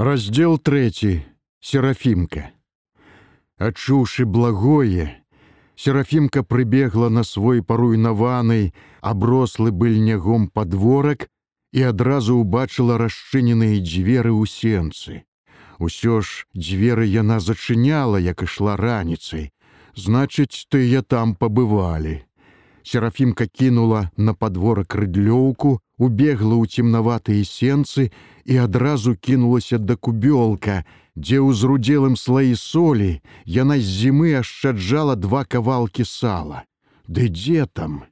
Раздзел трэці серафімка. Адчуўшы благое, серафімка прыбегла на свой паруйнаваны, аброслы быльнягом падворак і адразу ўбачыла расчыненыя дзверы ў сенцы. Усё ж дзверы яна зачыняла, як ішла раніцай, значыць, тыя там пабывалі. Серафімка кінула на падворак рыдлёўку, убегла ў цемнаватыя сенцы і адразу кінулася да кубёлка, дзе ў зрудзелым слаі солі яна з зімы ашчаджала два кавалкі сала. Ды дзе там?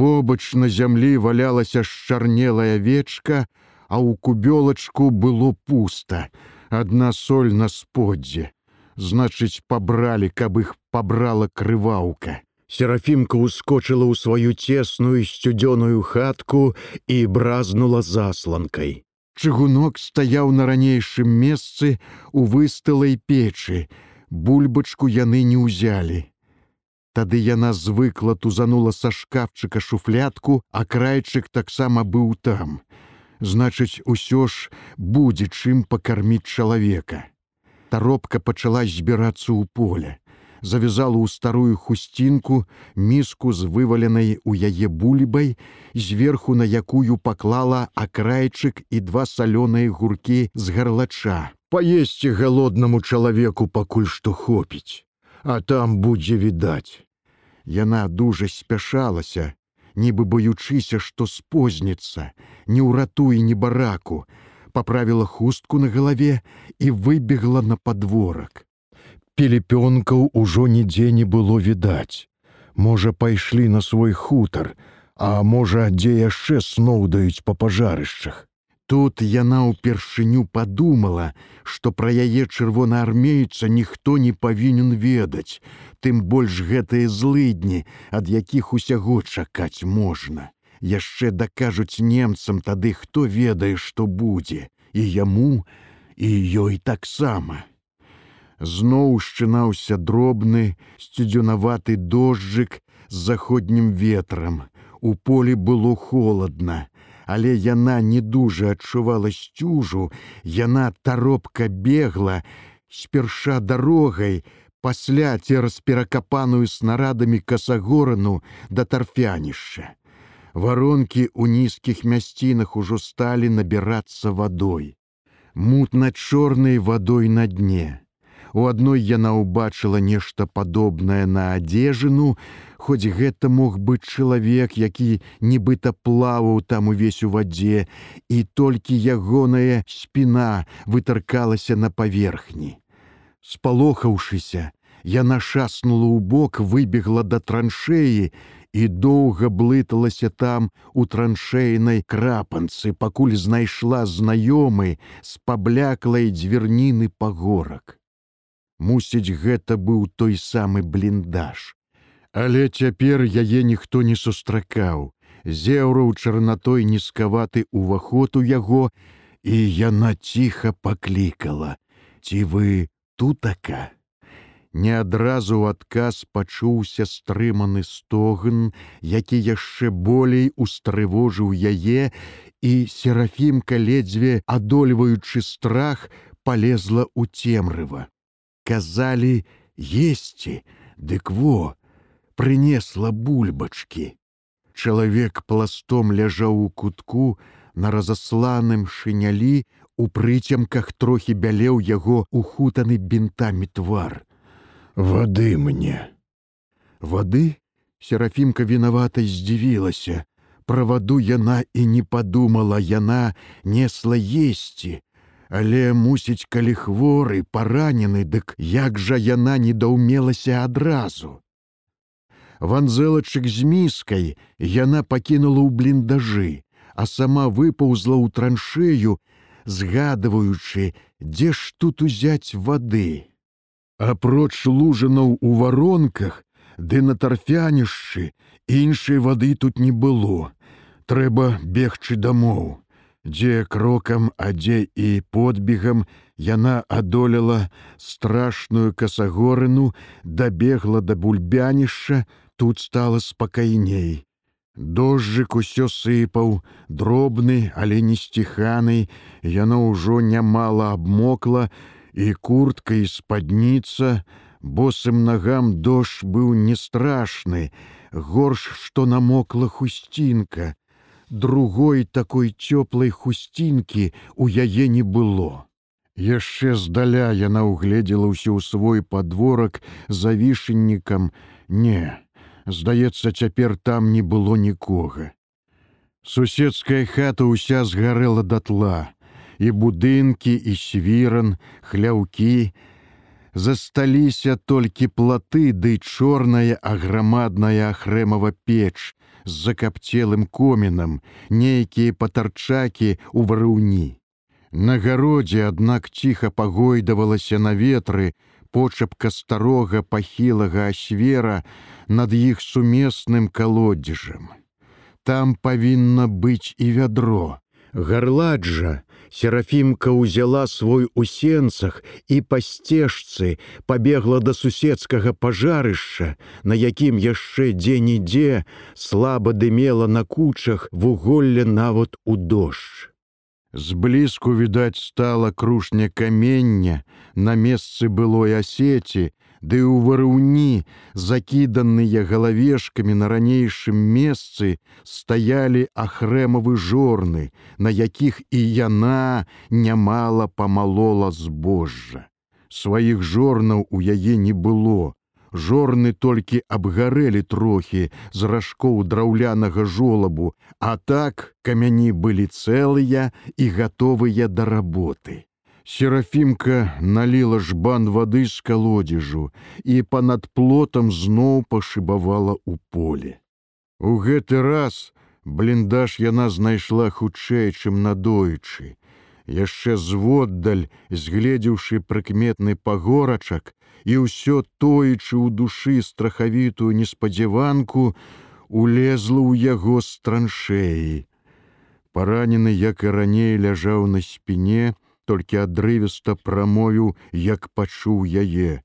Побач на зямлі валялася шчарнелая вечка, а ў кубёлачку было пуста, адна соль на споддзе. Значыць, пабралі, каб іх пабрала крываўка. Серафімка ускочыла ў сваю цесную сцюдзёную хатку і бразнула засланкай. Чыгунок стаяў на ранейшым месцы у выстылай печы. Бульбачку яны не ўзялі. Тады яна звыкла тузанула са шкафчыка шуфлятку, а крайчык таксама быў там. Значыць, усё ж будзе чым пакарміць чалавека. Таропка пачала збірацца ў поле завязала ў старую хусцінку міску з вываленай у яе бульбай, зверху на якую паклала акрайчык і два салёныя гуркі з гарлача. Паесці галоднаму чалавеку пакуль што хопіць, а там будзе відаць. Яна дужа спяшалася, нібы баючыся, што спозніцца, не ўратуе ні бараку, паправіла хустку на галаве і выбегла на падворак пелепёнкаў ужо нідзе не было відаць. Можа, пайшлі на свой хутар, а можа, дзе яшчэ сноўдаюць па пажарышчах. Тут яна ўпершыню падумала, што пра яе чырвонаармейца ніхто не павінен ведаць, тым больш гэтыя злыдні, ад якіх усяго чакаць можна. Яшчэ дакажуць немцам тады, хто ведае, што будзе, і яму, і ёй таксама зноў шчынаўся дробны сцюдзюнаваты дожджык з заходнім ветрам. У полі было холодна, але яна не дужа адчувала сцюжу, яна таропка бегла, спярша дарогай, пасля цераз перакапаную снарадамі касагорану да тарфянішча. Варонкі ў нізкіх мясцінах ужо сталі набірацца вадой. Мутна-чорнай вадой на дне. У адной яна ўбачыла нешта падобнае на адзежыну, хоць гэта мог быць чалавек, які нібыта плаваў там увесь у вадзе, і толькі ягоная спіна вытаркалася на паверхні. Спалохаўшыся, яна шаснула ў бок, выбегла да траншеі і доўга блыталася там у траншейнай крапанцы, пакуль знайшла знаёмы з пабляклай дзвярніны пагорак. Мусіць, гэта быў той самы бліндаж. Але цяпер яе ніхто не сустракаў. Зеўраў чарнатой нізкаваты ўваход у яго, і яна ціха паклікала: « Ці вы тутака? Не адразу ў адказ пачуўся стрыманы стогн, які яшчэ болей устрывожыў яе, і серафімка ледзьве адольваючы страх, полезла ў цемрыва казалі есці, дык во, прынесла бульбачкі. Чалавек пластом ляжаў у кутку на разасланым шынялі, у прыцемках трохі бялеў яго ухутаны бінтамі твар. Вады мне. Вады серафімка вінавата здзівілася. Пра ваду яна і не падумала, яна несла есці, Але мусіць, калі хворы, паранены, дык як жа яна недаўмелася адразу. Ванзэлачык з міскай яна пакінула ў бліндажы, а сама выпаўзла ў траншею, згадваючы, дзе ж тут узяць вады. Апроч лужанаў у варонках, ды на тарфянішчы іншай вады тут не было. Трэба бегчы дамоў дзе крокам, а дзе і подбегам яна адолела страшную касагорыну, дабегла да бульбянішча, тут стала спакайней. Дожджык усё сыпаў, дробны, але не сціханы, яно ўжо нямала абмокла, і куртка і спадніца, босым нагам дождж быў не страшны, горш, што намокла хусцінка. Другой такой цёплай хусцінкі у яе не было. Яшчэ здаля яна ўгледзела ўсё ў свой падворак за вішеннікам, не, Здаецца, цяпер там не было нікога. Суседская хата ўся згарэла датла, і будынкі і свіран, хляўкі, засталіся толькі платы ды чорная аграмадная ахрэмава печ з закапцелым комінам, нейкія патарчакі ў варыўні. На гародзе, аднак ціха пагойдавалася на ветры, почапка старога пахілага асвера над іх сумесным калодзежам. Там павінна быць і вядро. Гарладжа, Серафімка ўзяла свой у сенцах і па сцежцы пабегла да суседскага пажарышча, на якім яшчэ дзе-нідзе слаба дымела на кучах вуголле нават у дождж. Зблізку відаць стала крушня камення на месцы былой асеці, ды ў варыўні, закіданыя галавешкамі на ранейшым месцы стаялі ахрэмавы жорны, на якіх і яна нямала памалола збожжа. Сваіх жорнаў у яе не было, Жорны толькі абгарэлі трохі з ражкоў драўлянага жолабу, а так камяні былі цэлыя і гатовыя да работы. Серафімка наліла жбан вады з калодзежу і па-над плотам зноў пашыбавала ў поле. У гэты раз бліндаж яна знайшла хутчэй, чым надоечы. Яшчэ зводдаль, згледзеўшы прыкметны пагорачак, і ўсё тоечы ў душы страхавітую неспадзяванку улезла ў яго з траншеі. Паранены, як і раней ляжаў на спіне, толькі адрывіста прамовіў, як пачуў яе.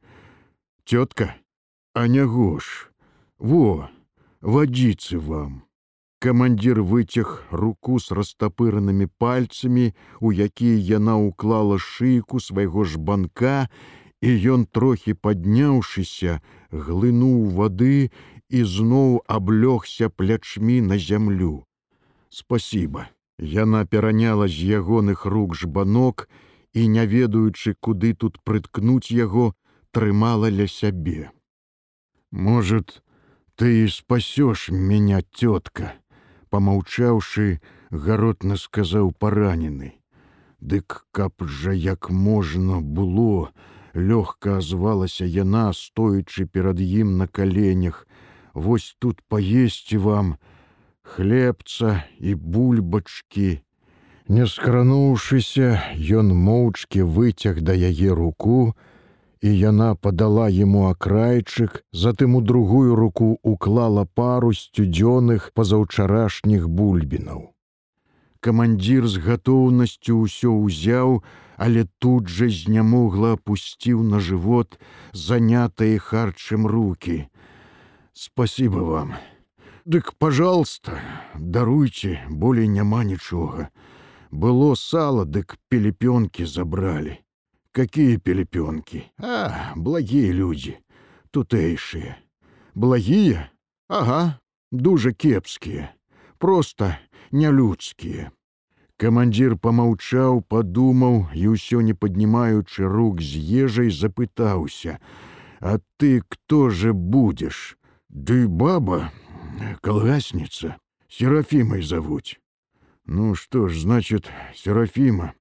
Цётка, а не гош, во, вадзіцы вам. Камандзір выцяг руку з растапыранымі пальцамі, у якія яна ўклала шыйку свайго жбанка і ён трохі падняўшыся глынуў вады і зноў аблёгся плячмі на зямлю. Спасибо яна пераняла з ягоных рук жбанок і не ведаючы куды тут прыткнуць яго трымала ля сябе. Может ты спасёш меня тётка помаўчаўшы гаротна сказаў паранены. Дык каб жа як можна было лёгка азвалася яна, стоячы перад ім на каленях. Вось тут паесці вам хлебца і бульбачкі. Не скрануўшыся, ён моўчкі выцяг да яе руку, і яна падала яму акрайчык, затым у другую руку уклала пару сцюдзёных пазаўчарашніх бульбінаў. Камандзір з гатоўнасцю ўсё ўзяў, але тут жа знямогла опусціў на живот занятые харчым руки спасибо вам. Дык пожалуйста даруйте болей няма нічога. Было сало дык пелепёнки забрали какие пелепёнки а благие люди тутэйшие благие? Ага дужа кепскія. Просто нялюдскія Камандзір помаўчаў, падумаў і ўсё не паднімаючы рук з ежай запытаўся: « А ты кто же будешь? Ды баба, колгасница, Серафимой зовуть. Ну что ж, значит, Серафима.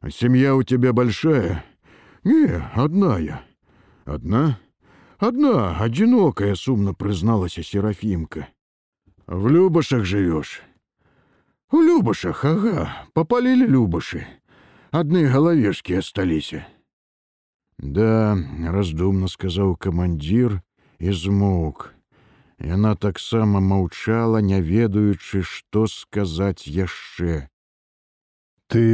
А семья у тебя большая? Не, одна я. Одна? Одна, одинокая, сумно призналась Серафимка. В Любашах живешь? У любашах ага попалілі любашы адны галавешкі асталіся да раздумна сказаў камандзір і змоўк яна таксама маўчала не ведаючы што сказаць яшчэ ты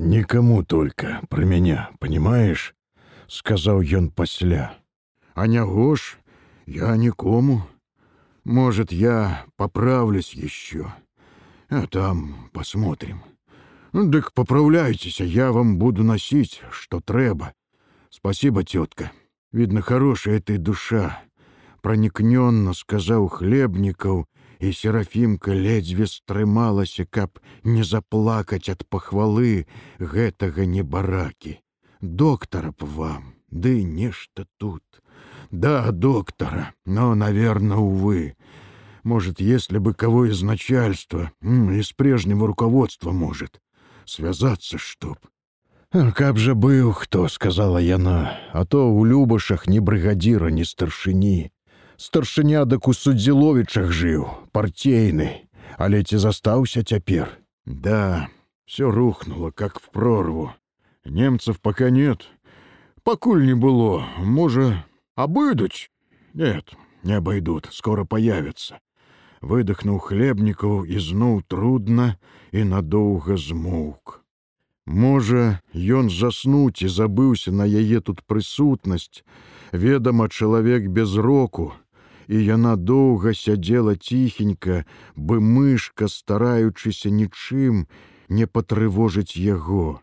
никому только про меня понимаешь сказаў ён пасля. А нягош я нікому Может, я поправлюсь еще, а там посмотрим. Дык поправляйтесь, а я вам буду носить, что трэба. Спасибо, тетка. Видно, хорошая ты душа. Проникненно сказаў хлебнікаў, і серафімка ледзьве стрымалася, каб не заплакаць ад пахвалы гэтага небаракі. Доктара б вам, ды нешта тут. Да, доктора, но, наверное, увы. Может, если бы кого из начальства, из прежнего руководства, может, связаться, чтоб. Каб жа быў, хто сказала яна, а то у любашах ні брыгадзіра, ні старшыні. Старшыня дак у суддзіловічах жыў, партейны, але ці застаўся цяпер. Да, все рухнуло, как в прорву. Немцев пока нет. Покуль не было, можа, обыдуць? Нет, не обойдут, скоро появятся. Выдохнуў хлебнікаў ізноў трудна і надоўга змоўк. Можа, ён заснуць і забыўся на яе тут прысутнасць, ведама, чалавек без року, і яна доўга сядзела ціхенька, бы мышка, стараючыся нічым не патрывожыць яго.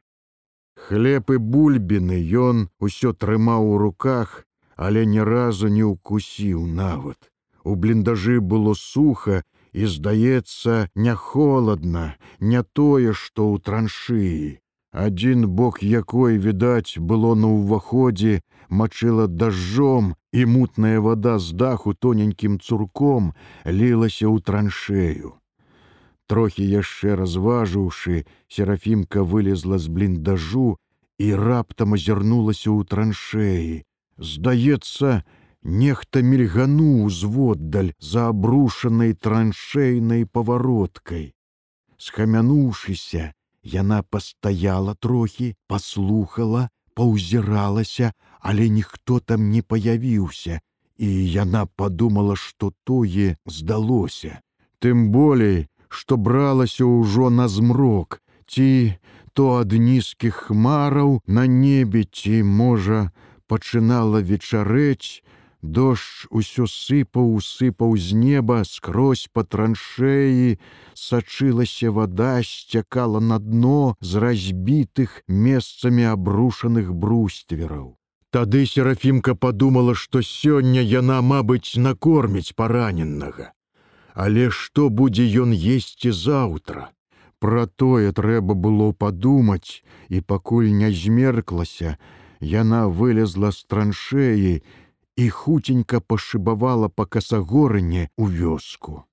Хлеб і бульбіны ён усё трымаў у руках, але ні разу не ўкусіў нават. У бліндажы было суха і, здаецца, не холодна, не тое, што ў траншыі. Адзін бок якой, відаць, было на ўваходзе, мачыла дажджом, і мутная вада з даху тоненькім цурком лілася ў траншею. Трохі яшчэ разважыўшы, серафімка вылезла з бліндажу і раптам азірнулася ў траншеі. Здаецца, нехта мільгануў зводдаль за абрушанай траншейнай павароткай. Схамянуўшыся, Яна пастаяла трохі, паслухала, паўзіралася, але ніхто там не паявіўся, і яна падумала, што тое здалося. Тым болей, што бралася ўжо на змрок, ці то ад нізкіх хмараў на небе ці, можа, пачынала вечарэць, Дождж усё сыпаў, усыпаў з неба скрозь па траншеі, сачылася вада, сцякала на дно з разбітых месцамі абрушаных бруствераў. Тады серафімка падумала, што сёння яна, мабыць, накорміць параненнага. Але што будзе ён есці заўтра? Пра тое трэба было падумаць, і пакуль не змерклася, яна вылезла з траншеі, і хуценька пашыбавала па касагорыне ў вёску.